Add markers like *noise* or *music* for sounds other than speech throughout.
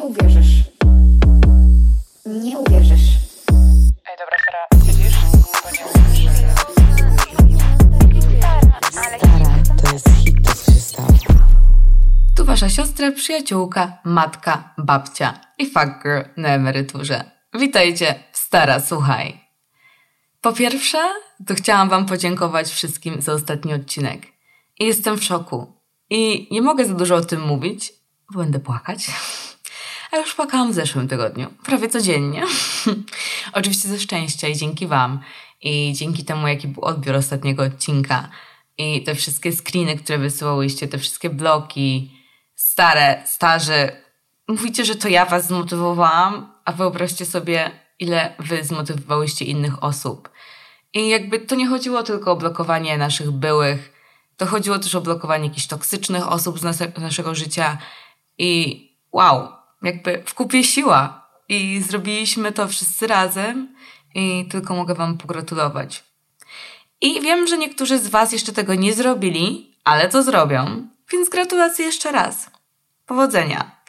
Nie uwierzysz. Nie uwierzysz. Ej, dobra, Sara, siedzisz? Bo nie Stara, to jest hit, to co się stało. Tu wasza siostra, przyjaciółka, matka, babcia i fuck girl na emeryturze. Witajcie Stara Słuchaj. Po pierwsze, to chciałam wam podziękować wszystkim za ostatni odcinek. I jestem w szoku. I nie mogę za dużo o tym mówić, bo będę płakać. A już płakałam w zeszłym tygodniu, prawie codziennie. *laughs* Oczywiście ze szczęścia i dzięki wam. I dzięki temu, jaki był odbiór ostatniego odcinka. I te wszystkie screeny, które wysyłałyście, te wszystkie bloki, stare, starzy. Mówicie, że to ja was zmotywowałam, a wyobraźcie sobie, ile wy zmotywowałyście innych osób. I jakby to nie chodziło tylko o blokowanie naszych byłych, to chodziło też o blokowanie jakichś toksycznych osób z nas- naszego życia. I wow, jakby w kupie siła. I zrobiliśmy to wszyscy razem i tylko mogę wam pogratulować. I wiem, że niektórzy z Was jeszcze tego nie zrobili, ale to zrobią, więc gratulacje jeszcze raz. Powodzenia.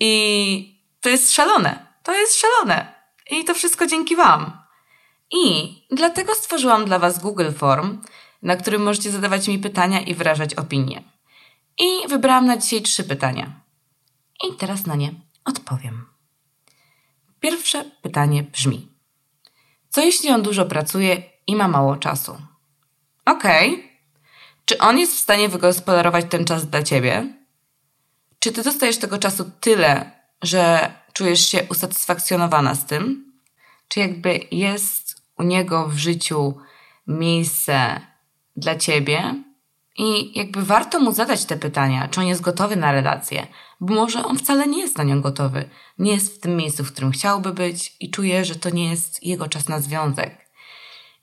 I to jest szalone. To jest szalone. I to wszystko dzięki Wam. I dlatego stworzyłam dla Was Google Form, na którym możecie zadawać mi pytania i wyrażać opinie. I wybrałam na dzisiaj trzy pytania. I teraz na nie odpowiem. Pierwsze pytanie brzmi: Co jeśli on dużo pracuje i ma mało czasu? Okej. Czy on jest w stanie wygospodarować ten czas dla ciebie? Czy ty dostajesz tego czasu tyle, że czujesz się usatysfakcjonowana z tym? Czy jakby jest u niego w życiu miejsce dla ciebie? I jakby warto mu zadać te pytania, czy on jest gotowy na relację, bo może on wcale nie jest na nią gotowy. Nie jest w tym miejscu, w którym chciałby być i czuje, że to nie jest jego czas na związek.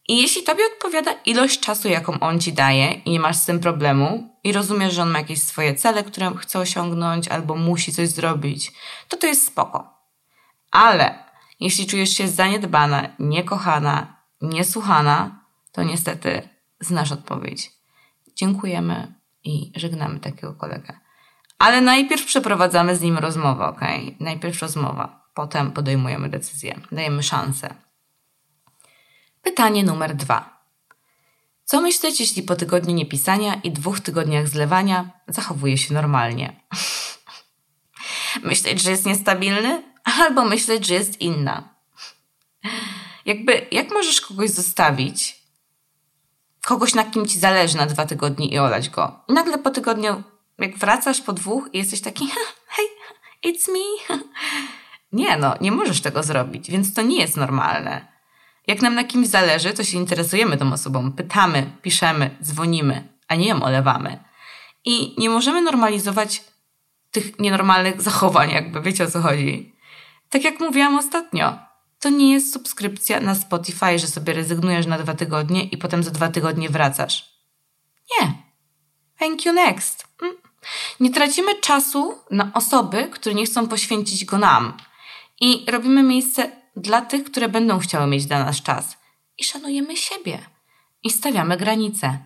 I jeśli tobie odpowiada ilość czasu, jaką on ci daje i nie masz z tym problemu i rozumiesz, że on ma jakieś swoje cele, które chce osiągnąć albo musi coś zrobić, to to jest spoko. Ale jeśli czujesz się zaniedbana, niekochana, niesłuchana, to niestety znasz odpowiedź. Dziękujemy i żegnamy takiego kolegę. Ale najpierw przeprowadzamy z nim rozmowę, ok? Najpierw rozmowa, potem podejmujemy decyzję, dajemy szansę. Pytanie numer dwa. Co myśleć, jeśli po tygodniu niepisania i dwóch tygodniach zlewania zachowuje się normalnie? *laughs* myśleć, że jest niestabilny? Albo myśleć, że jest inna? Jakby, jak możesz kogoś zostawić, kogoś, na kim ci zależy na dwa tygodnie i olać go. I nagle po tygodniu, jak wracasz po dwóch i jesteś taki, hej, it's me. *laughs* Nie no, nie możesz tego zrobić, więc to nie jest normalne. Jak nam na kimś zależy, to się interesujemy tą osobą, pytamy, piszemy, dzwonimy, a nie ją olewamy. I nie możemy normalizować tych nienormalnych zachowań, jakby wiecie o co chodzi. Tak jak mówiłam ostatnio, to nie jest subskrypcja na Spotify, że sobie rezygnujesz na dwa tygodnie i potem za dwa tygodnie wracasz. Nie. Thank you next. Mm. Nie tracimy czasu na osoby, które nie chcą poświęcić go nam. I robimy miejsce dla tych, które będą chciały mieć dla nas czas. I szanujemy siebie. I stawiamy granice.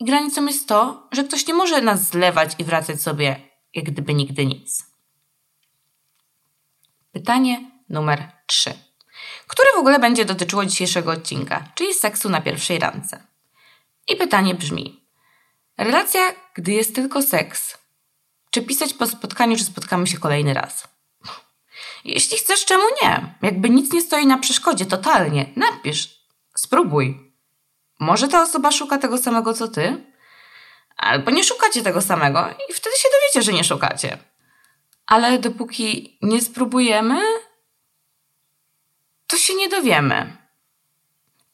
I granicą jest to, że ktoś nie może nas zlewać i wracać sobie jak gdyby nigdy nic. Pytanie numer 3, które w ogóle będzie dotyczyło dzisiejszego odcinka, czyli seksu na pierwszej randce. I pytanie brzmi: Relacja, gdy jest tylko seks, czy pisać po spotkaniu, czy spotkamy się kolejny raz? Jeśli chcesz, czemu nie? Jakby nic nie stoi na przeszkodzie, totalnie. Napisz, spróbuj. Może ta osoba szuka tego samego co ty? Albo nie szukacie tego samego i wtedy się dowiecie, że nie szukacie. Ale dopóki nie spróbujemy, to się nie dowiemy.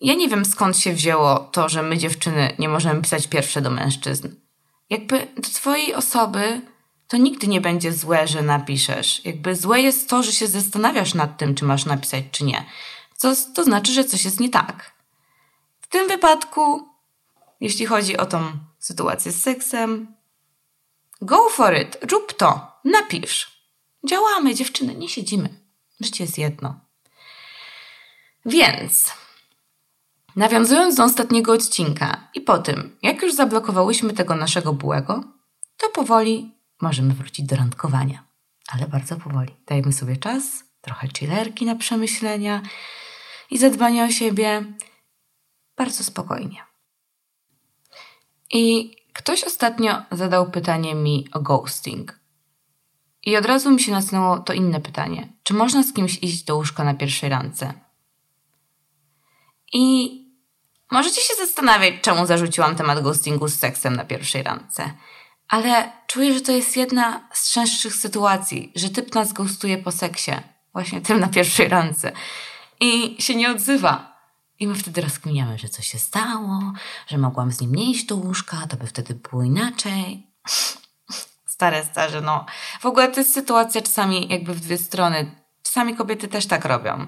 Ja nie wiem skąd się wzięło to, że my dziewczyny nie możemy pisać pierwsze do mężczyzn. Jakby do twojej osoby to nigdy nie będzie złe, że napiszesz. Jakby złe jest to, że się zastanawiasz nad tym, czy masz napisać, czy nie. Co to znaczy, że coś jest nie tak. W tym wypadku, jeśli chodzi o tą sytuację z seksem, go for it, rób to, napisz. Działamy, dziewczyny, nie siedzimy. Życie jest jedno. Więc, nawiązując do ostatniego odcinka i po tym, jak już zablokowałyśmy tego naszego bułego, to powoli możemy wrócić do randkowania. ale bardzo powoli. Dajmy sobie czas, trochę chillerki na przemyślenia i zadbanie o siebie. Bardzo spokojnie. I ktoś ostatnio zadał pytanie mi o ghosting. I od razu mi się nasunęło to inne pytanie. Czy można z kimś iść do łóżka na pierwszej randce? I możecie się zastanawiać, czemu zarzuciłam temat ghostingu z seksem na pierwszej randce. Ale czuję, że to jest jedna z częstszych sytuacji, że typ nas ghostuje po seksie. Właśnie tym na pierwszej randce. I się nie odzywa. I my wtedy rozkminiamy, że coś się stało, że mogłam z nim nie iść do łóżka, to by wtedy było inaczej. Stare, starze, no. W ogóle to jest sytuacja czasami jakby w dwie strony. Czasami kobiety też tak robią.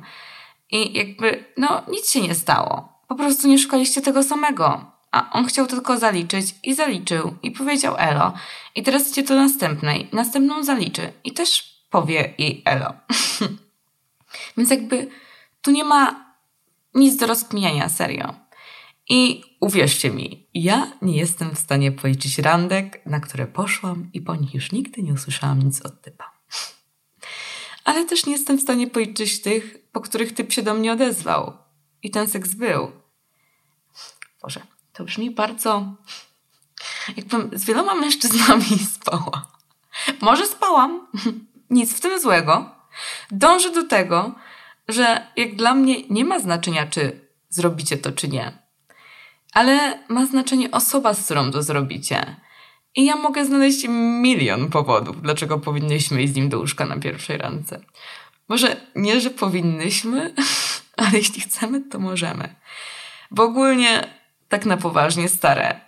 I jakby, no, nic się nie stało. Po prostu nie szukaliście tego samego. A on chciał tylko zaliczyć i zaliczył i powiedział elo. I teraz idzie do następnej. Następną zaliczy i też powie jej elo. *laughs* Więc jakby tu nie ma nic do rozkminiania, serio. I uwierzcie mi, ja nie jestem w stanie policzyć randek, na które poszłam i po nich już nigdy nie usłyszałam nic od typa. Ale też nie jestem w stanie policzyć tych, po których typ się do mnie odezwał. I ten seks był. Boże, to brzmi bardzo... Jakbym z wieloma mężczyznami *laughs* spała. Może spałam, *laughs* nic w tym złego. Dążę do tego, że jak dla mnie nie ma znaczenia, czy zrobicie to, czy nie. Ale ma znaczenie osoba, z którą to zrobicie. I ja mogę znaleźć milion powodów, dlaczego powinnyśmy iść z nim do łóżka na pierwszej randce. Może nie, że powinnyśmy, *laughs* ale jeśli chcemy, to możemy. Bo ogólnie, tak na poważnie, stare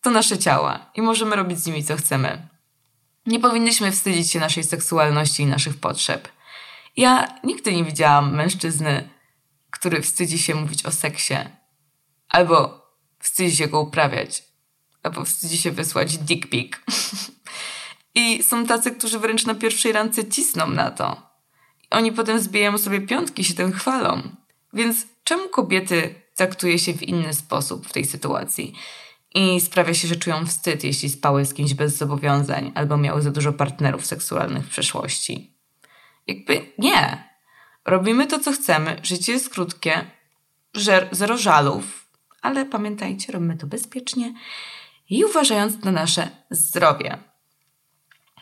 to nasze ciała i możemy robić z nimi co chcemy. Nie powinnyśmy wstydzić się naszej seksualności i naszych potrzeb. Ja nigdy nie widziałam mężczyzny, który wstydzi się mówić o seksie, albo wstydzi się go uprawiać, albo wstydzi się wysłać dick pic. *laughs* I są tacy, którzy wręcz na pierwszej randce cisną na to. Oni potem zbijają sobie piątki, się tym chwalą. Więc czemu kobiety traktuje się w inny sposób w tej sytuacji? I sprawia się, że czują wstyd, jeśli spały z kimś bez zobowiązań albo miały za dużo partnerów seksualnych w przeszłości. Jakby nie. Robimy to, co chcemy. Życie jest krótkie. Zero żalów. Ale pamiętajcie, robimy to bezpiecznie i uważając na nasze zdrowie.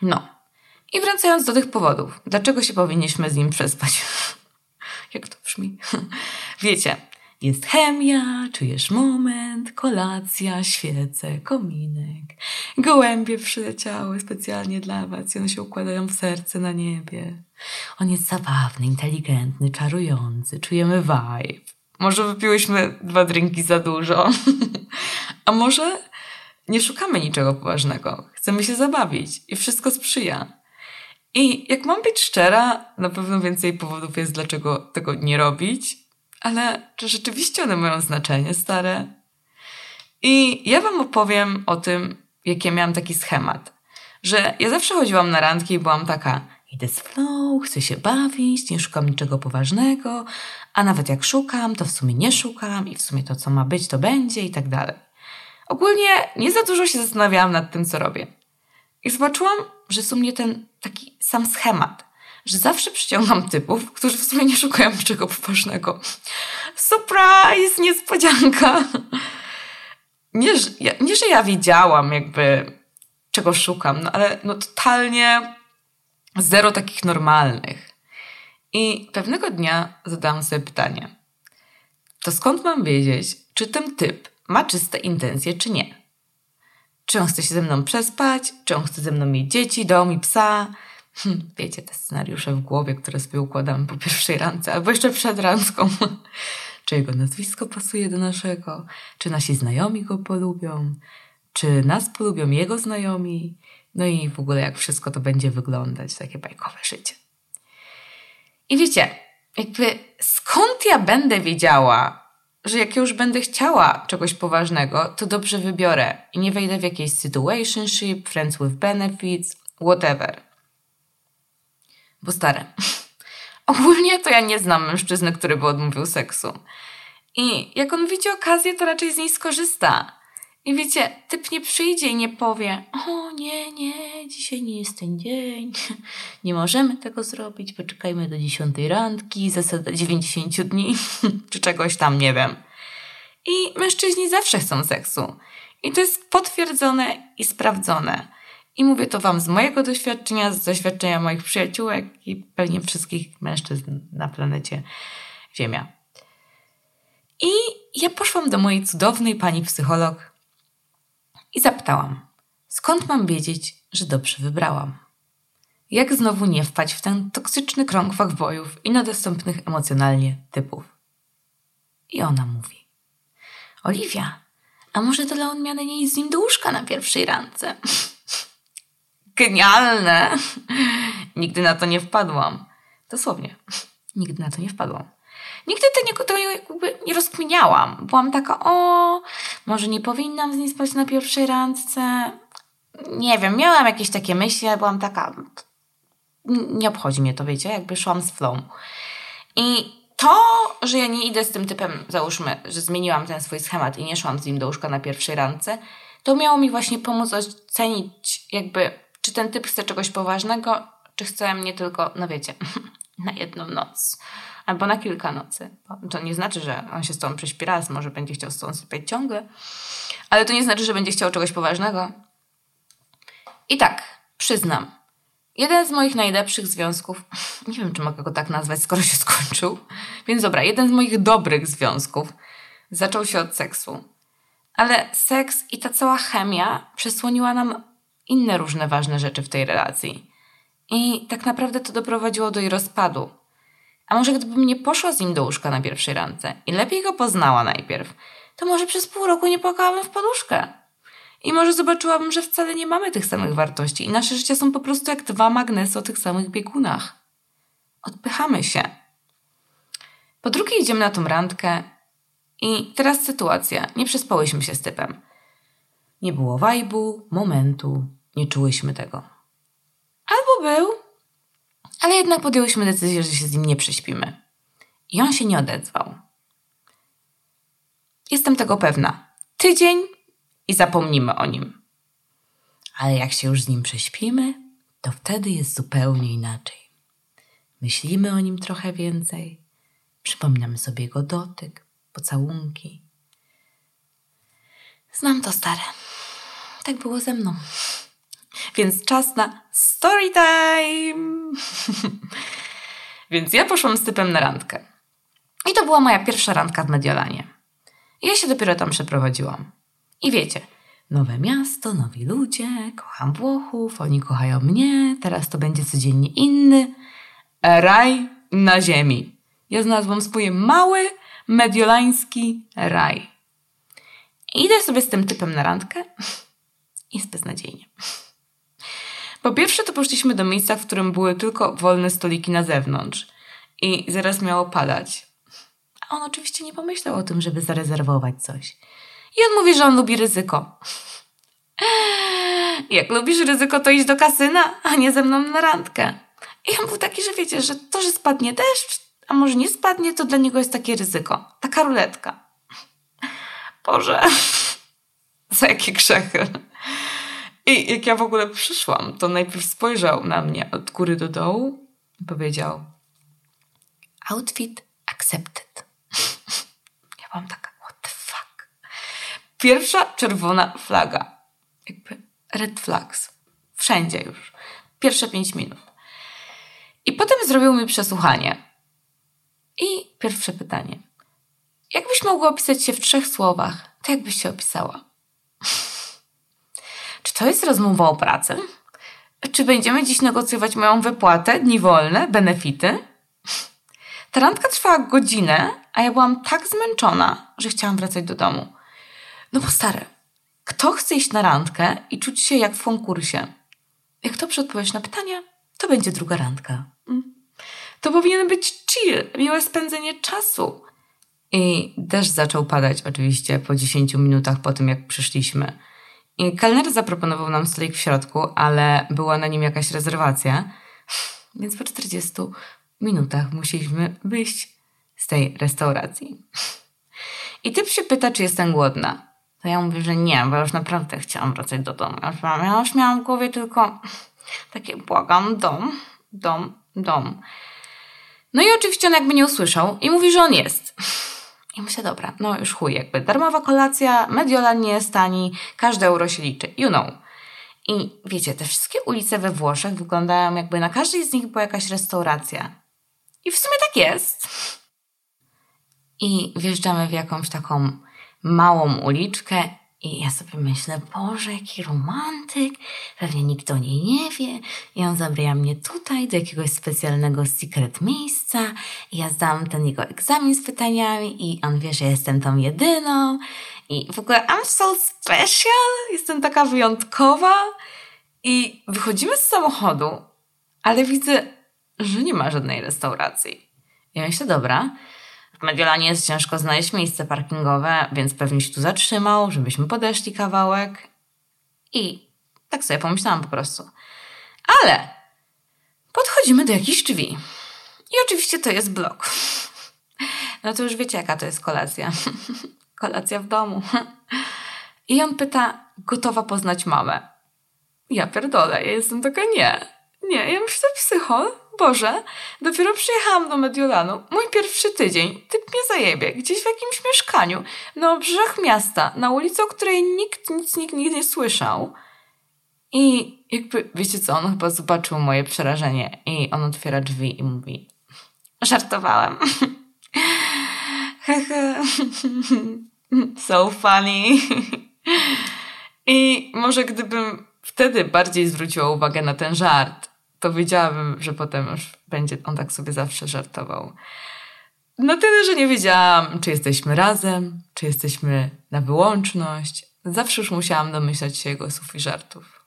No. I wracając do tych powodów. Dlaczego się powinniśmy z nim przespać? *laughs* Jak to brzmi? *laughs* Wiecie, jest chemia, czujesz moment, kolacja, świece, kominek. Gołębie przyleciały specjalnie dla was i one się układają w serce na niebie. On jest zabawny, inteligentny, czarujący, czujemy vibe. Może wypiłyśmy dwa drinki za dużo. *laughs* A może nie szukamy niczego poważnego. Chcemy się zabawić i wszystko sprzyja. I jak mam być szczera, na pewno więcej powodów jest, dlaczego tego nie robić, ale czy rzeczywiście one mają znaczenie stare? I ja Wam opowiem o tym, jakie miałam taki schemat. Że ja zawsze chodziłam na randki i byłam taka, idę z flow, chcę się bawić, nie szukam niczego poważnego, a nawet jak szukam, to w sumie nie szukam i w sumie to, co ma być, to będzie i tak dalej. Ogólnie nie za dużo się zastanawiałam nad tym, co robię. I zobaczyłam, że jest mnie ten taki sam schemat, że zawsze przyciągam typów, którzy w sumie nie szukają niczego poważnego. Surprise! Niespodzianka! Nie, nie, że ja wiedziałam jakby czego szukam, no ale no totalnie zero takich normalnych. I pewnego dnia zadałam sobie pytanie. To skąd mam wiedzieć, czy ten typ ma czyste intencje, czy nie? Czy on chce się ze mną przespać? Czy on chce ze mną mieć dzieci, dom i psa? Hm, wiecie, te scenariusze w głowie, które sobie układamy po pierwszej randce, albo jeszcze przed randką. *laughs* czy jego nazwisko pasuje do naszego? Czy nasi znajomi go polubią? Czy nas polubią jego znajomi? No i w ogóle jak wszystko to będzie wyglądać, takie bajkowe życie. I wiecie, jakby skąd ja będę wiedziała, że jak już będę chciała czegoś poważnego, to dobrze wybiorę i nie wejdę w jakieś situationship, friends with benefits, whatever. Bo stare. *laughs* Ogólnie to ja nie znam mężczyzny, który by odmówił seksu. I jak on widzi okazję, to raczej z niej skorzysta. I wiecie, typ nie przyjdzie i nie powie: O nie, nie, dzisiaj nie jest ten dzień. *laughs* Nie możemy tego zrobić. Poczekajmy do dziesiątej randki, zasada 90 dni, *laughs* czy czegoś tam, nie wiem. I mężczyźni zawsze chcą seksu. I to jest potwierdzone i sprawdzone. I mówię to Wam z mojego doświadczenia, z doświadczenia moich przyjaciółek i pewnie wszystkich mężczyzn na planecie Ziemia. I ja poszłam do mojej cudownej pani psycholog i zapytałam, skąd mam wiedzieć, że dobrze wybrałam? Jak znowu nie wpaść w ten toksyczny krąg fuckboyów i niedostępnych emocjonalnie typów? I ona mówi, Oliwia, a może dla odmiany nie iść z nim do łóżka na pierwszej randce? *laughs* Genialne! *laughs* Nigdy na to nie wpadłam. Dosłownie. Nigdy na to nie wpadłam. Nigdy tego jakby nie rozkminiałam. Byłam taka, o, może nie powinnam z nim spać na pierwszej randce. Nie wiem, miałam jakieś takie myśli, ale byłam taka, nie obchodzi mnie to, wiecie, jakby szłam z flow. I to, że ja nie idę z tym typem, załóżmy, że zmieniłam ten swój schemat i nie szłam z nim do łóżka na pierwszej randce, to miało mi właśnie pomóc ocenić jakby, czy ten typ chce czegoś poważnego, czy chce mnie tylko, no wiecie, *laughs* na jedną noc. Albo na kilka nocy. To nie znaczy, że on się z tobą prześpi raz, może będzie chciał z tobą sypiać ciągle, ale to nie znaczy, że będzie chciał czegoś poważnego. I tak, przyznam, jeden z moich najlepszych związków, *laughs* nie wiem, czy mogę go tak nazwać, skoro się skończył, więc dobra, jeden z moich dobrych związków zaczął się od seksu. Ale seks i ta cała chemia przesłoniła nam inne różne ważne rzeczy w tej relacji. I tak naprawdę to doprowadziło do jej rozpadu. A może gdybym nie poszła z nim do łóżka na pierwszej randce i lepiej go poznała najpierw, to może przez pół roku nie płakałabym w poduszkę. I może zobaczyłabym, że wcale nie mamy tych samych wartości i nasze życia są po prostu jak dwa magnesy o tych samych biegunach. Odpychamy się. Po drugie idziemy na tą randkę i teraz sytuacja. Nie przespałyśmy się z typem. Nie było wajbu, momentu, nie czułyśmy tego. Albo był, ale jednak podjęłyśmy decyzję, że się z nim nie prześpimy. I on się nie odezwał. Jestem tego pewna. Tydzień i zapomnimy o nim. Ale jak się już z nim prześpimy, to wtedy jest zupełnie inaczej. Myślimy o nim trochę więcej, przypominamy sobie jego dotyk, pocałunki. Znam to stare. Tak było ze mną. Więc czas na story time! *laughs* Więc ja poszłam z typem na randkę. I to była moja pierwsza randka w Mediolanie. Ja się dopiero tam przeprowadziłam. I wiecie, nowe miasto, nowi ludzie, kocham Włochów, oni kochają mnie, teraz to będzie codziennie inny. Raj na ziemi. Ja znalazłam swój mały, mediolański raj. Idę sobie z tym typem na randkę. *laughs* Jest beznadziejnie. Po pierwsze, to poszliśmy do miejsca, w którym były tylko wolne stoliki na zewnątrz. I zaraz miało padać. A on oczywiście nie pomyślał o tym, żeby zarezerwować coś. I on mówi, że on lubi ryzyko. *laughs* Jak lubisz ryzyko, to idź do kasyna, a nie ze mną na randkę. I on był taki, że wiecie, że to, że spadnie deszcz, a może nie spadnie, to dla niego jest takie ryzyko. Taka ruletka. *laughs* Boże, *laughs* za jakie grzechy. I jak ja w ogóle przyszłam, to najpierw spojrzał na mnie od góry do dołu i powiedział outfit accepted. *laughs* Ja byłam taka, what the fuck? Pierwsza czerwona flaga. Jakby red flags. Wszędzie już. Pierwsze pięć minut. I potem zrobił mi przesłuchanie. I pierwsze pytanie. Jakbyś mogła opisać się w trzech słowach, to jakbyś się opisała? Czy to jest rozmowa o pracy? Czy będziemy dziś negocjować moją wypłatę, dni wolne, benefity? Ta randka trwała godzinę, a ja byłam tak zmęczona, że chciałam wracać do domu. No bo stary, kto chce iść na randkę i czuć się jak w konkursie? Jak dobrze odpowiesz na pytania, to będzie druga randka. Mm. To powinien być chill, miłe spędzenie czasu. I deszcz zaczął padać oczywiście po 10 minutach po tym, jak przyszliśmy. I kelner zaproponował nam stolik w środku, ale była na nim jakaś rezerwacja, więc po 40 minutach musieliśmy wyjść z tej restauracji. I typ się pyta, czy jestem głodna. To ja mówię, że nie, bo już naprawdę chciałam wracać do domu. Ja już miałam, ja już miałam w głowie tylko takie błagam, dom, dom, dom. No i oczywiście on jakby nie usłyszał i mówi, że on jest. I myślę, dobra, no już chuj, jakby darmowa kolacja, Mediolan nie jest tani, każde euro się liczy, you know. I wiecie, te wszystkie ulice we Włoszech wyglądają jakby na każdej z nich była jakaś restauracja. I w sumie tak jest. I wjeżdżamy w jakąś taką małą uliczkę i ja sobie myślę, Boże, jaki romantyk, pewnie nikt o niej nie wie. I on zabrała mnie tutaj do jakiegoś specjalnego secret miejsca i ja zdałam ten jego egzamin z pytaniami i on wie, że jestem tą jedyną. I w ogóle I'm so special, jestem taka wyjątkowa. I wychodzimy z samochodu, ale widzę, że nie ma żadnej restauracji. Ja myślę, dobra, w Mediolanie jest ciężko znaleźć miejsce parkingowe, więc pewnie się tu zatrzymał, żebyśmy podeszli kawałek. I tak sobie pomyślałam po prostu. Ale podchodzimy do jakichś drzwi. I oczywiście to jest blok. *laughs* No to już wiecie, jaka to jest kolacja. *laughs* Kolacja w domu. *laughs* I on pyta, gotowa poznać mamę. Ja pierdolę, ja jestem taka nie. Nie, ja myślę psycho. Boże, dopiero przyjechałam do Mediolanu. Mój pierwszy tydzień. Typ mnie zajebie. Gdzieś w jakimś mieszkaniu. Na obrzeżach miasta. Na ulicy, o której nikt nic nikt nigdy nie słyszał. I jakby, wiecie co, on chyba zobaczył moje przerażenie. I on otwiera drzwi i mówi żartowałem. *laughs* *laughs* So funny. *laughs* I może gdybym wtedy bardziej zwróciła uwagę na ten żart, to wiedziałabym, że potem już będzie on tak sobie zawsze żartował. Na tyle, że nie wiedziałam, czy jesteśmy razem, czy jesteśmy na wyłączność. Zawsze już musiałam domyślać się jego słów i żartów.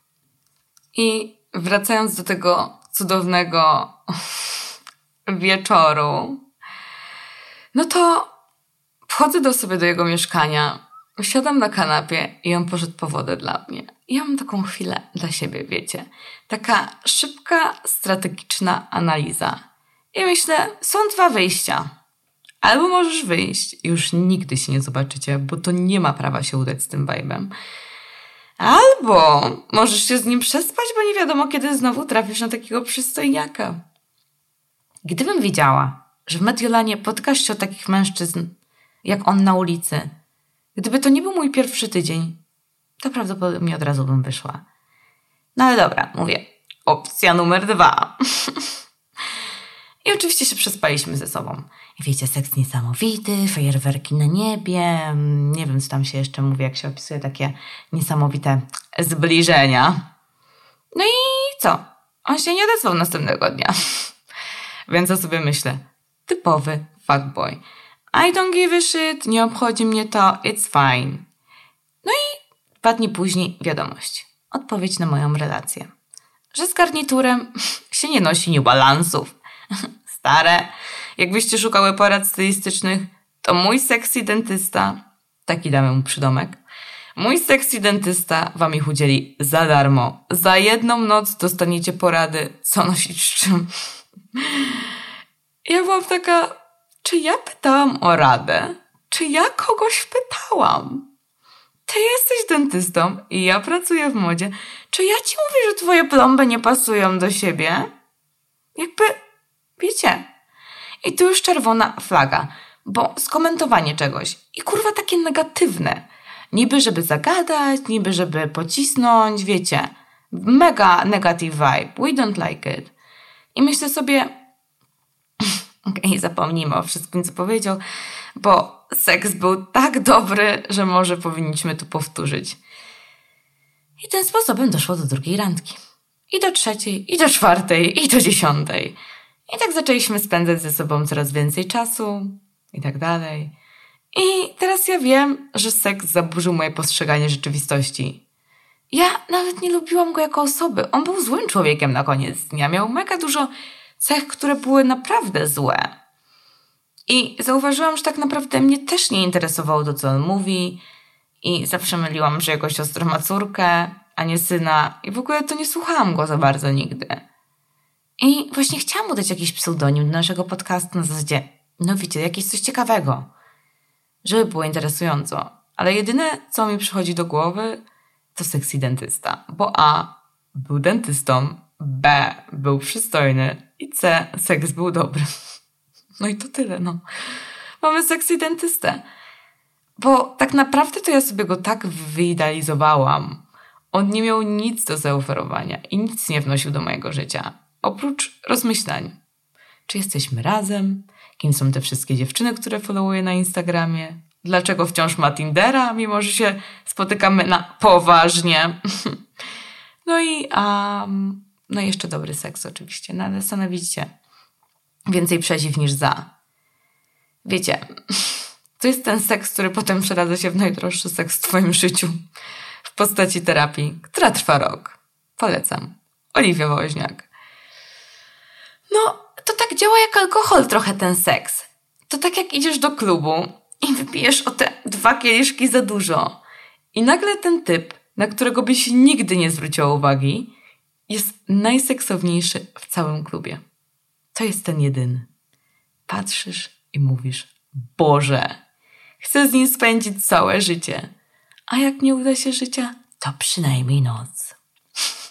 I wracając do tego cudownego *laughs* wieczoru, no to wchodzę do sobie do jego mieszkania, siadam na kanapie i on poszedł po wodę dla mnie. Ja mam taką chwilę dla siebie, wiecie. Taka szybka, strategiczna analiza. I myślę, są dwa wyjścia. Albo możesz wyjść i już nigdy się nie zobaczycie, bo to nie ma prawa się udać z tym vibe'em. Albo możesz się z nim przespać, bo nie wiadomo, kiedy znowu trafisz na takiego przystojniaka. Gdybym wiedziała, że w Mediolanie potkasz się takich mężczyzn, jak on na ulicy, gdyby to nie był mój pierwszy tydzień, to prawdopodobnie od razu bym wyszła. No ale dobra, mówię. Opcja numer dwa. *laughs* I oczywiście się przespaliśmy ze sobą. Wiecie, seks niesamowity, fajerwerki na niebie, nie wiem, co tam się jeszcze mówi, jak się opisuje takie niesamowite zbliżenia. No i co? On się nie odezwał następnego dnia. *laughs* Więc ja sobie myślę, typowy fuckboy. I don't give a shit, nie obchodzi mnie to, it's fine. Dwa dni później wiadomość. Odpowiedź na moją relację. Że z garniturem *laughs* się nie nosi New Balance'ów. *laughs* Stare. Jakbyście szukały porad stylistycznych, to mój sexy dentysta, taki damy mu przydomek, mój sexy dentysta wam ich udzieli za darmo. Za jedną noc dostaniecie porady, co nosić z czym. *laughs* Ja byłam taka, czy ja pytałam o radę? Czy ja kogoś pytałam? Ty jesteś dentystą i ja pracuję w modzie. Czy ja ci mówię, że twoje plomby nie pasują do siebie? Jakby, wiecie. I tu już czerwona flaga, bo skomentowanie czegoś i kurwa takie negatywne. Niby, żeby zagadać, niby, żeby pocisnąć, wiecie. Mega negative vibe. We don't like it. I myślę sobie, *laughs* okej, okay, zapomnijmy o wszystkim, co powiedział, bo seks był tak dobry, że może powinniśmy to powtórzyć. I tym sposobem doszło do drugiej randki. I do trzeciej, i do czwartej, i do dziesiątej. I tak zaczęliśmy spędzać ze sobą coraz więcej czasu, i tak dalej. I teraz ja wiem, że seks zaburzył moje postrzeganie rzeczywistości. Ja nawet nie lubiłam go jako osoby. On był złym człowiekiem na koniec dnia. Miał mega dużo cech, które były naprawdę złe. I zauważyłam, że tak naprawdę mnie też nie interesowało to, co on mówi. I zawsze myliłam, że jego siostra ma córkę, a nie syna. I w ogóle to nie słuchałam go za bardzo nigdy. I właśnie chciałam mu dać jakiś pseudonim do naszego podcastu na zasadzie, no wiecie, jakieś coś ciekawego. Żeby było interesująco. ale jedyne, co mi przychodzi do głowy, to sexy dentysta. Bo A. Był dentystą, B. Był przystojny i C. Seks był dobry. No i to tyle, no. Mamy sexy dentystę. Bo tak naprawdę to ja sobie go tak wyidealizowałam. On nie miał nic do zaoferowania i nic nie wnosił do mojego życia. Oprócz rozmyślań. Czy jesteśmy razem? Kim są te wszystkie dziewczyny, które followuję na Instagramie? Dlaczego wciąż ma Tindera, mimo że się spotykamy na poważnie? *laughs* no i um, no i jeszcze dobry seks oczywiście. No ale same widzicie. Więcej przeciw niż za. Wiecie, to jest ten seks, który potem przeradza się w najdroższy seks w twoim życiu. W postaci terapii, która trwa rok. Polecam. Oliwia Woźniak. No, to tak działa jak alkohol trochę ten seks. To tak jak idziesz do klubu i wypijesz o te dwa kieliszki za dużo. I nagle ten typ, na którego byś nigdy nie zwróciła uwagi, jest najseksowniejszy w całym klubie. To jest ten jedyny. Patrzysz i mówisz: Boże, chcę z nim spędzić całe życie. A jak nie uda się życia, to przynajmniej noc.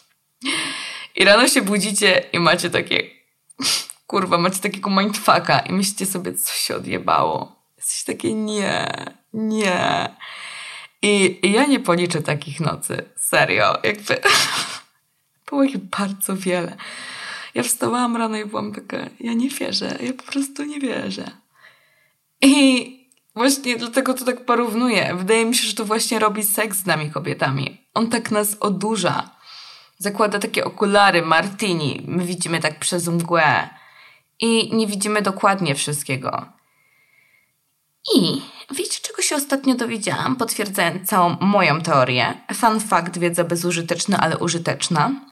*laughs* I rano się budzicie i macie takie, *laughs* kurwa, macie takiego mindfucka i myślicie sobie, co się odjebało. Jesteście takie, nie, nie. I, I ja nie policzę takich nocy. Serio. Jakby *laughs* było ich bardzo wiele. Ja wstawałam rano i byłam taka, ja nie wierzę, ja po prostu nie wierzę. I właśnie dlatego to tak porównuję. Wydaje mi się, że to właśnie robi seks z nami kobietami. On tak nas odurza. Zakłada takie okulary martini. My widzimy tak przez mgłę. I nie widzimy dokładnie wszystkiego. I wiecie, czego się ostatnio dowiedziałam, potwierdzając całą moją teorię? Fun fact, wiedza bezużyteczna, ale użyteczna.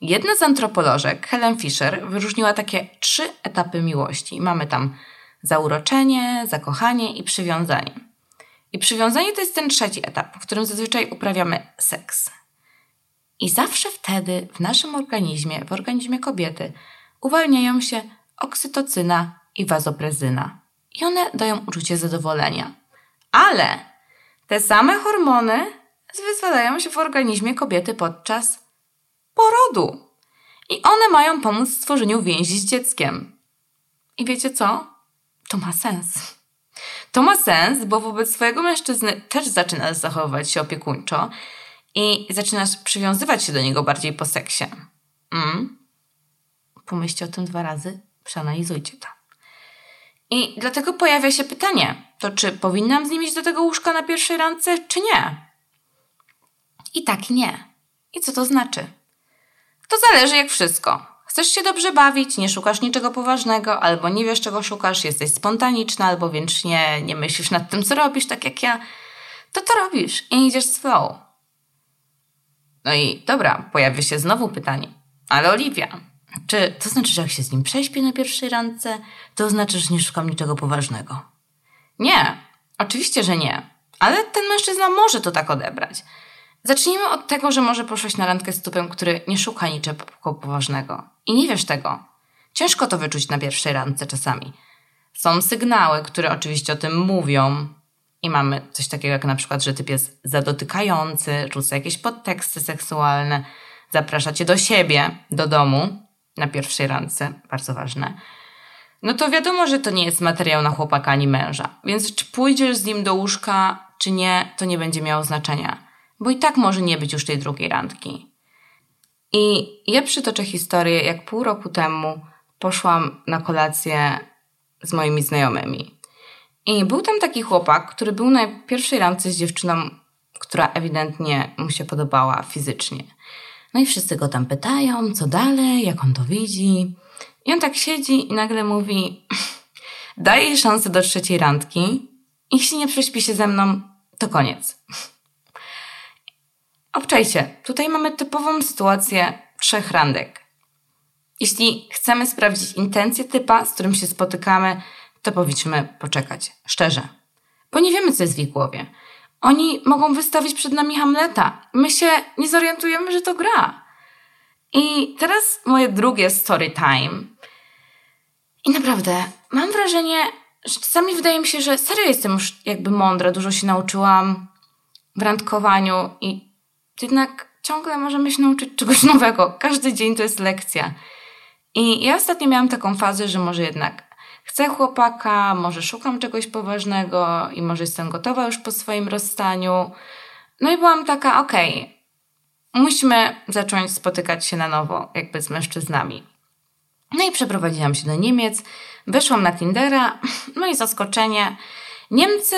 Jedna z antropolożek, Helen Fisher, wyróżniła takie trzy etapy miłości. Mamy tam zauroczenie, zakochanie i przywiązanie. I przywiązanie to jest ten trzeci etap, w którym zazwyczaj uprawiamy seks. I zawsze wtedy w naszym organizmie, w organizmie kobiety, uwalniają się oksytocyna i wazoprezyna. I one dają uczucie zadowolenia. Ale te same hormony wyzwalają się w organizmie kobiety podczas porodu. I one mają pomóc w stworzeniu więzi z dzieckiem. I wiecie co? To ma sens. To ma sens, bo wobec swojego mężczyzny też zaczynasz zachowywać się opiekuńczo i zaczynasz przywiązywać się do niego bardziej po seksie. Mm? Pomyślcie o tym dwa razy, przeanalizujcie to. I dlatego pojawia się pytanie, to czy powinnam z nim iść do tego łóżka na pierwszej randce, czy nie? I tak nie. I co to znaczy? To zależy jak wszystko. Chcesz się dobrze bawić, nie szukasz niczego poważnego, albo nie wiesz czego szukasz, jesteś spontaniczna, albo wiecznie nie myślisz nad tym, co robisz, tak jak ja, to to robisz i idziesz z flow. No i dobra, pojawia się znowu pytanie. Ale Oliwia, czy to znaczy, że jak się z nim prześpię na pierwszej randce, to znaczy, że nie szukam niczego poważnego? Nie, oczywiście, że nie. Ale ten mężczyzna może to tak odebrać. Zacznijmy od tego, że może poszłaś na randkę z typem, który nie szuka niczego poważnego. I nie wiesz tego. Ciężko to wyczuć na pierwszej randce czasami. Są sygnały, które oczywiście o tym mówią. I mamy coś takiego jak na przykład, że typ jest zadotykający, rzuca jakieś podteksty seksualne, zaprasza cię do siebie, do domu na pierwszej randce, bardzo ważne. No to wiadomo, że to nie jest materiał na chłopaka ani męża. Więc czy pójdziesz z nim do łóżka, czy nie, to nie będzie miało znaczenia bo i tak może nie być już tej drugiej randki. I ja przytoczę historię, jak pół roku temu poszłam na kolację z moimi znajomymi. I był tam taki chłopak, który był na pierwszej randce z dziewczyną, która ewidentnie mu się podobała fizycznie. No i wszyscy go tam pytają, co dalej, jak on to widzi. I on tak siedzi i nagle mówi: *laughs* Daj jej szansę do trzeciej randki. Jeśli nie prześpi się ze mną, to koniec. *laughs* Obczajcie, tutaj mamy typową sytuację trzech randek. Jeśli chcemy sprawdzić intencje typa, z którym się spotykamy, to powinniśmy poczekać. Szczerze. Bo nie wiemy, co jest w ich głowie. Oni mogą wystawić przed nami Hamleta. My się nie zorientujemy, że to gra. I teraz moje drugie story time. I naprawdę, mam wrażenie, że czasami wydaje mi się, że serio jestem już jakby mądra, dużo się nauczyłam w randkowaniu i jednak ciągle możemy się nauczyć czegoś nowego. Każdy dzień to jest lekcja. I ja ostatnio miałam taką fazę, że może jednak chcę chłopaka, może szukam czegoś poważnego i może jestem gotowa już po swoim rozstaniu. No i byłam taka, okej, okay, musimy zacząć spotykać się na nowo, jakby z mężczyznami. No i przeprowadziłam się do Niemiec, weszłam na Tindera, no i zaskoczenie. Niemcy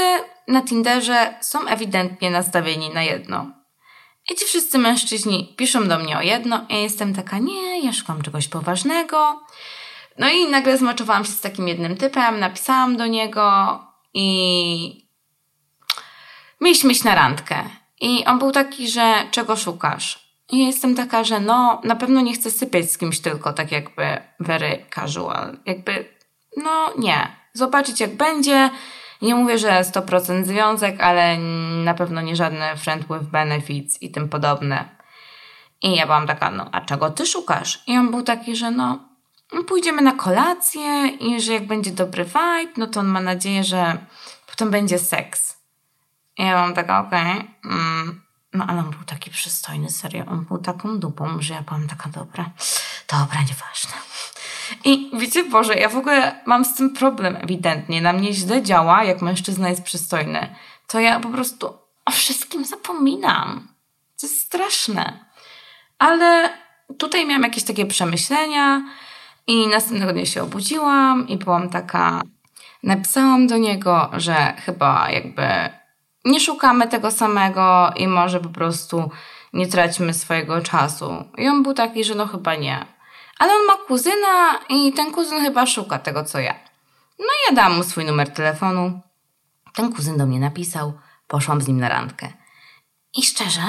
na Tinderze są ewidentnie nastawieni na jedno. I ci wszyscy mężczyźni piszą do mnie o jedno, ja jestem taka, nie, ja szukam czegoś poważnego. No i nagle zmoczowałam się z takim jednym typem, napisałam do niego i mieliśmy iść na randkę. I on był taki, że czego szukasz? I ja jestem taka, że no, na pewno nie chcę sypiać z kimś tylko tak jakby very casual. Jakby, no nie. Zobaczyć jak będzie. Nie mówię, że 100% związek, ale na pewno nie żadne friend with benefits i tym podobne. I ja byłam taka, no a czego ty szukasz? I on był taki, że no, pójdziemy na kolację i że jak będzie dobry vibe, no to on ma nadzieję, że potem będzie seks. I ja mam taka, okej. Okay, mm, no ale on był taki przystojny, serio. On był taką dupą, że ja byłam taka dobra. Dobra, nieważne. I wiecie, Boże, ja w ogóle mam z tym problem ewidentnie. Na mnie źle działa, jak mężczyzna jest przystojny. To ja po prostu o wszystkim zapominam. To jest straszne. Ale tutaj miałam jakieś takie przemyślenia i następnego dnia się obudziłam i byłam taka... Napisałam do niego, że chyba jakby nie szukamy tego samego i może po prostu nie tracimy swojego czasu. I on był taki, że no chyba nie. Ale on ma kuzyna i ten kuzyn chyba szuka tego, co ja. No ja dałam mu swój numer telefonu. Ten kuzyn do mnie napisał, poszłam z nim na randkę. I szczerze,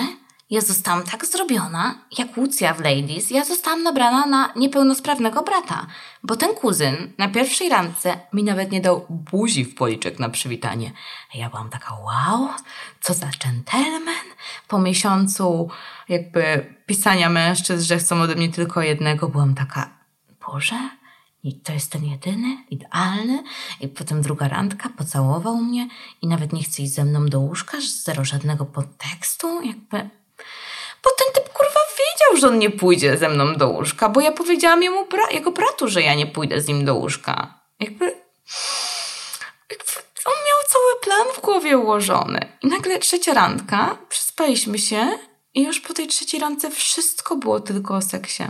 ja zostałam tak zrobiona, jak Łucja w Ladies, ja zostałam nabrana na niepełnosprawnego brata, bo ten kuzyn na pierwszej randce mi nawet nie dał buzi w policzek na przywitanie. Ja byłam taka, wow, co za dżentelmen. Po miesiącu jakby pisania mężczyzn, że chcą ode mnie tylko jednego, byłam taka, Boże, i to jest ten jedyny, idealny. I potem druga randka, pocałował mnie i nawet nie chce iść ze mną do łóżka, zero żadnego podtekstu, jakby bo ten typ kurwa wiedział, że on nie pójdzie ze mną do łóżka, bo ja powiedziałam jemu bra jego bratu, że ja nie pójdę z nim do łóżka. Jakby, jakby on miał cały plan w głowie ułożony. I nagle trzecia randka, przespaliśmy się i już po tej trzeciej randce wszystko było tylko o seksie.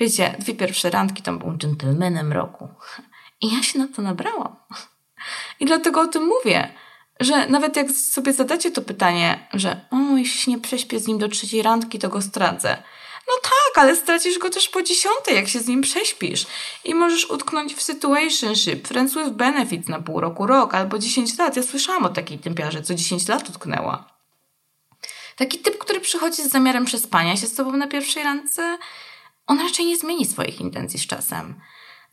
Wiecie, dwie pierwsze randki to był gentlemanem roku. I ja się na to nabrałam. I dlatego o tym mówię że nawet jak sobie zadacie to pytanie, że o, jeśli nie prześpię z nim do trzeciej randki, to go stracę. No tak, ale stracisz go też po dziesiątej, jak się z nim prześpisz. I możesz utknąć w situationship, friends with benefits na pół roku, rok albo 10 lat. Ja słyszałam o takiej typiarze, co 10 lat utknęła. Taki typ, który przychodzi z zamiarem przespania się z tobą na pierwszej randce, on raczej nie zmieni swoich intencji z czasem.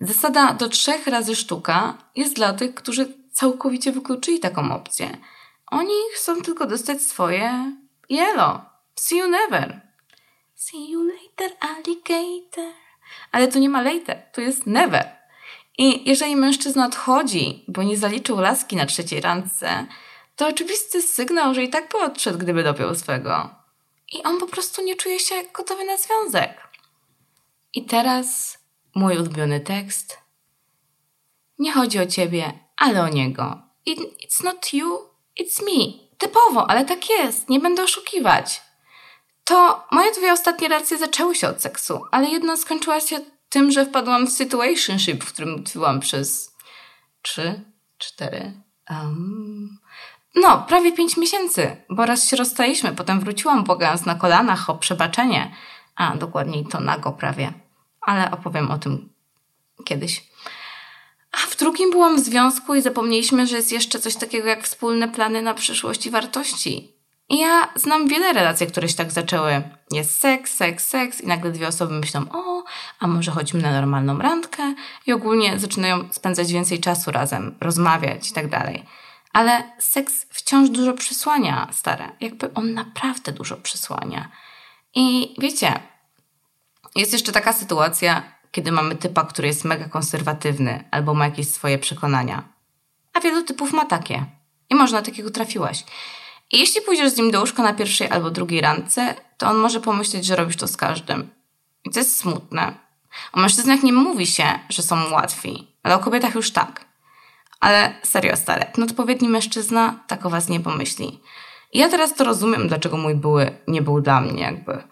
Zasada do trzech razy sztuka jest dla tych, którzy całkowicie wykluczyli taką opcję. Oni chcą tylko dostać swoje jelo. See you never. See you later, alligator. Ale tu nie ma later, tu jest never. I jeżeli mężczyzna odchodzi, bo nie zaliczył laski na trzeciej randce, to oczywisty sygnał, że i tak by odszedł, gdyby dopiął swego. I on po prostu nie czuje się gotowy na związek. I teraz mój ulubiony tekst. Nie chodzi o ciebie, ale o niego. It, it's not you, it's me. Typowo, ale tak jest, nie będę oszukiwać. To moje dwie ostatnie relacje zaczęły się od seksu, ale jedna skończyła się tym, że wpadłam w situationship, w którym tkwiłam przez trzy, cztery, um, no, prawie pięć miesięcy, bo raz się rozstaliśmy, potem wróciłam błagając na kolanach o przebaczenie, a dokładniej to nago prawie, ale opowiem o tym kiedyś. A w drugim byłam w związku i zapomnieliśmy, że jest jeszcze coś takiego jak wspólne plany na przyszłość i wartości. I ja znam wiele relacji, które się tak zaczęły. Jest seks, seks, seks i nagle dwie osoby myślą, o, a może chodźmy na normalną randkę i ogólnie zaczynają spędzać więcej czasu razem, rozmawiać i tak dalej. Ale seks wciąż dużo przysłania, stare. Jakby on naprawdę dużo przysłania. I wiecie, jest jeszcze taka sytuacja, kiedy mamy typa, który jest mega konserwatywny albo ma jakieś swoje przekonania. A wielu typów ma takie. I może na takiego trafiłaś. I jeśli pójdziesz z nim do łóżka na pierwszej albo drugiej randce, to on może pomyśleć, że robisz to z każdym. I to jest smutne. O mężczyznach nie mówi się, że są łatwi, ale o kobietach już tak. Ale serio, stare, ten odpowiedni mężczyzna tak o was nie pomyśli. I ja teraz to rozumiem, dlaczego mój były nie był dla mnie, jakby.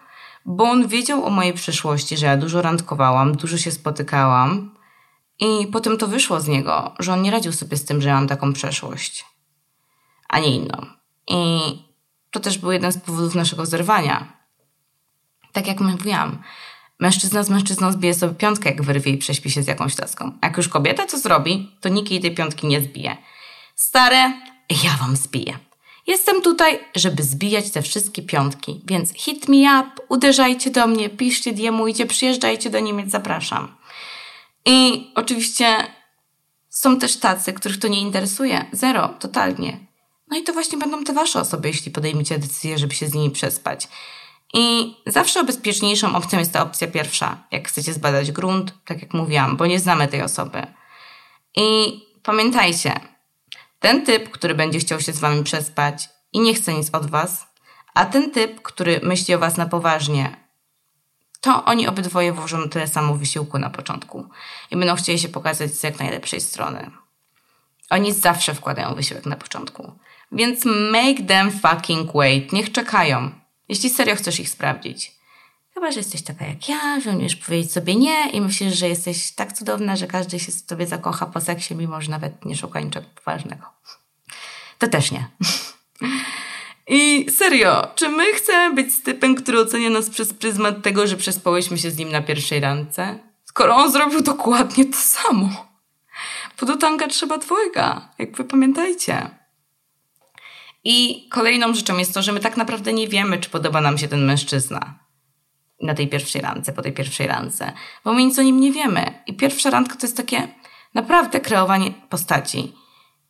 Bo on wiedział o mojej przeszłości, że ja dużo randkowałam, dużo się spotykałam. I potem to wyszło z niego, że on nie radził sobie z tym, że ja mam taką przeszłość, a nie inną. I to też był jeden z powodów naszego zerwania. Tak jak mówiłam, mężczyzna z mężczyzną zbije sobie piątkę, jak wyrwie i prześpi się z jakąś laską. A jak już kobieta to zrobi, to nikt jej tej piątki nie zbije. Stare, ja wam zbiję. Jestem tutaj, żeby zbijać te wszystkie piątki, więc hit me up, uderzajcie do mnie, piszcie, diemujcie, przyjeżdżajcie do Niemiec, zapraszam. I oczywiście są też tacy, których to nie interesuje. Zero, totalnie. No i to właśnie będą te wasze osoby, jeśli podejmiecie decyzję, żeby się z nimi przespać. I zawsze bezpieczniejszą opcją jest ta opcja pierwsza, jak chcecie zbadać grunt, tak jak mówiłam, bo nie znamy tej osoby. I pamiętajcie, ten typ, który będzie chciał się z wami przespać i nie chce nic od was, a ten typ, który myśli o was na poważnie, to oni obydwoje włożą tyle samo wysiłku na początku i będą chcieli się pokazać z jak najlepszej strony. Oni zawsze wkładają wysiłek na początku. Więc make them fucking wait. Niech czekają. Jeśli serio chcesz ich sprawdzić. Chyba, że jesteś taka jak ja, że umiesz powiedzieć sobie nie i myślisz, że jesteś tak cudowna, że każdy się z tobie zakocha po seksie, mimo że nawet nie szuka niczego poważnego. To też nie. *laughs* I serio, czy my chcemy być typem, który ocenia nas przez pryzmat tego, że przespałyśmy się z nim na pierwszej randce? Skoro on zrobił dokładnie to samo. Bo do tanga trzeba dwojga, jak wy pamiętajcie. I kolejną rzeczą jest to, że my tak naprawdę nie wiemy, czy podoba nam się ten mężczyzna na tej pierwszej randce, po tej pierwszej randce, bo my nic o nim nie wiemy. I pierwsza randka to jest takie naprawdę kreowanie postaci.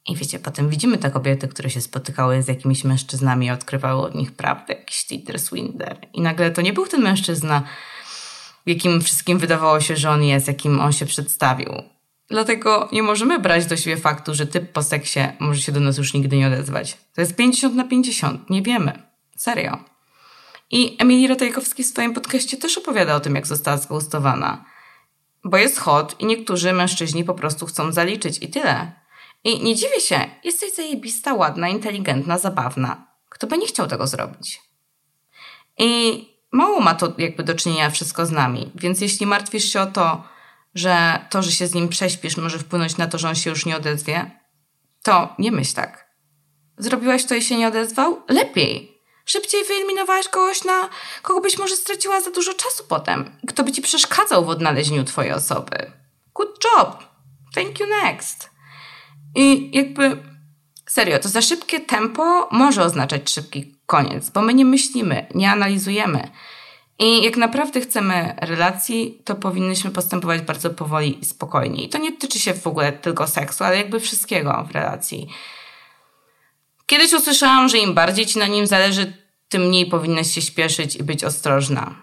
I wiecie, potem widzimy te kobiety, które się spotykały z jakimiś mężczyznami i odkrywały od nich prawdę, jakiś Tinder Swinder. I nagle to nie był ten mężczyzna, jakim wszystkim wydawało się, że on jest, jakim on się przedstawił. Dlatego nie możemy brać do siebie faktu, że typ po seksie może się do nas już nigdy nie odezwać. To jest 50 na 50. Nie wiemy. Serio. I Emilia Ratajkowski w swoim podcaście też opowiada o tym, jak została zgoustowana. Bo jest hot i niektórzy mężczyźni po prostu chcą zaliczyć i tyle. I nie dziwię się, jesteś zajebista, ładna, inteligentna, zabawna. Kto by nie chciał tego zrobić? I mało ma to jakby do czynienia wszystko z nami, więc jeśli martwisz się o to, że to, że się z nim prześpisz, może wpłynąć na to, że on się już nie odezwie, to nie myśl tak. Zrobiłaś to i się nie odezwał? Lepiej. Szybciej wyeliminowałaś kogoś, na kogo byś może straciła za dużo czasu potem. Kto by ci przeszkadzał w odnalezieniu twojej osoby. Good job. Thank you next. I jakby serio, to za szybkie tempo może oznaczać szybki koniec, bo my nie myślimy, nie analizujemy. I jak naprawdę chcemy relacji, to powinnyśmy postępować bardzo powoli i spokojnie. I to nie tyczy się w ogóle tylko seksu, ale jakby wszystkiego w relacji. Kiedyś usłyszałam, że im bardziej ci na nim zależy, tym mniej powinnaś się śpieszyć i być ostrożna.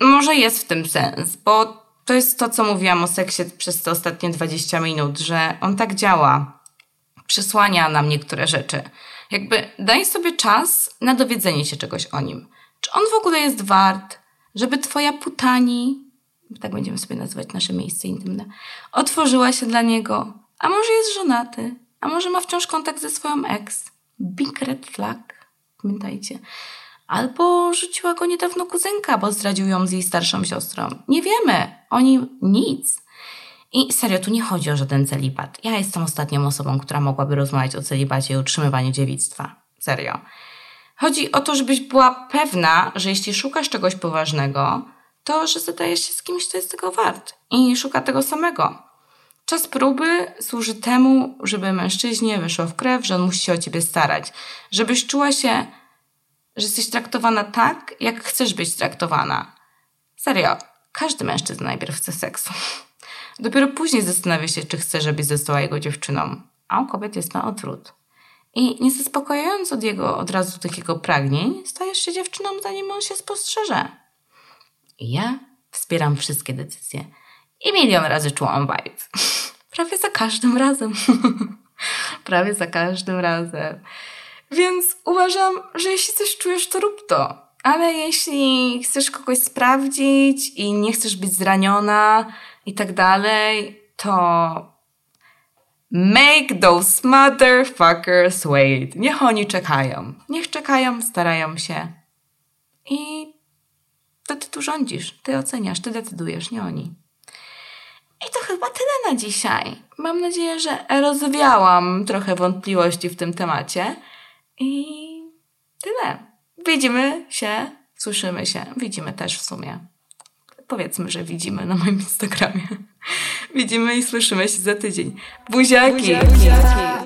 Może jest w tym sens, bo to jest to, co mówiłam o seksie przez te ostatnie 20 minut, że on tak działa. Przysłania nam niektóre rzeczy. Jakby daj sobie czas na dowiedzenie się czegoś o nim. Czy on w ogóle jest wart, żeby twoja putani, tak będziemy sobie nazywać nasze miejsce intymne, otworzyła się dla niego? A może jest żonaty? A może ma wciąż kontakt ze swoją ex? Big red flag. Pamiętajcie. Albo rzuciła go niedawno kuzynka, bo zdradził ją z jej starszą siostrą. Nie wiemy o nim nic. I serio, tu nie chodzi o żaden celibat. Ja jestem ostatnią osobą, która mogłaby rozmawiać o celibacie i utrzymywaniu dziewictwa. Serio. Chodzi o to, żebyś była pewna, że jeśli szukasz czegoś poważnego, to że zadajesz się z kimś, kto jest tego wart i szuka tego samego. Czas próby służy temu, żeby mężczyźnie wyszło w krew, że on musi się o ciebie starać. Żebyś czuła się, że jesteś traktowana tak, jak chcesz być traktowana. Serio, każdy mężczyzna najpierw chce seksu. Dopiero później zastanawia się, czy chce, żebyś została jego dziewczyną. A u kobiet jest na odwrót. I nie zaspokajając od jego od razu tych jego pragnień, stajesz się dziewczyną, zanim on się spostrzeże. I ja wspieram wszystkie decyzje. I milion razy czułam vibe. *laughs* Prawie za każdym razem. *laughs* prawie za każdym razem. Więc uważam, że jeśli coś czujesz, to rób to. Ale jeśli chcesz kogoś sprawdzić i nie chcesz być zraniona i tak dalej, to make those motherfuckers wait. Niech oni czekają. Niech czekają, starają się. I to ty tu rządzisz, ty oceniasz, ty decydujesz, nie oni. I to chyba tyle na dzisiaj. Mam nadzieję, że rozwiałam trochę wątpliwości w tym temacie. I tyle. Widzimy się, słyszymy się, widzimy też w sumie. Powiedzmy, że widzimy na moim Instagramie. *laughs* Widzimy i słyszymy się za tydzień. Buziaki! Buziaki.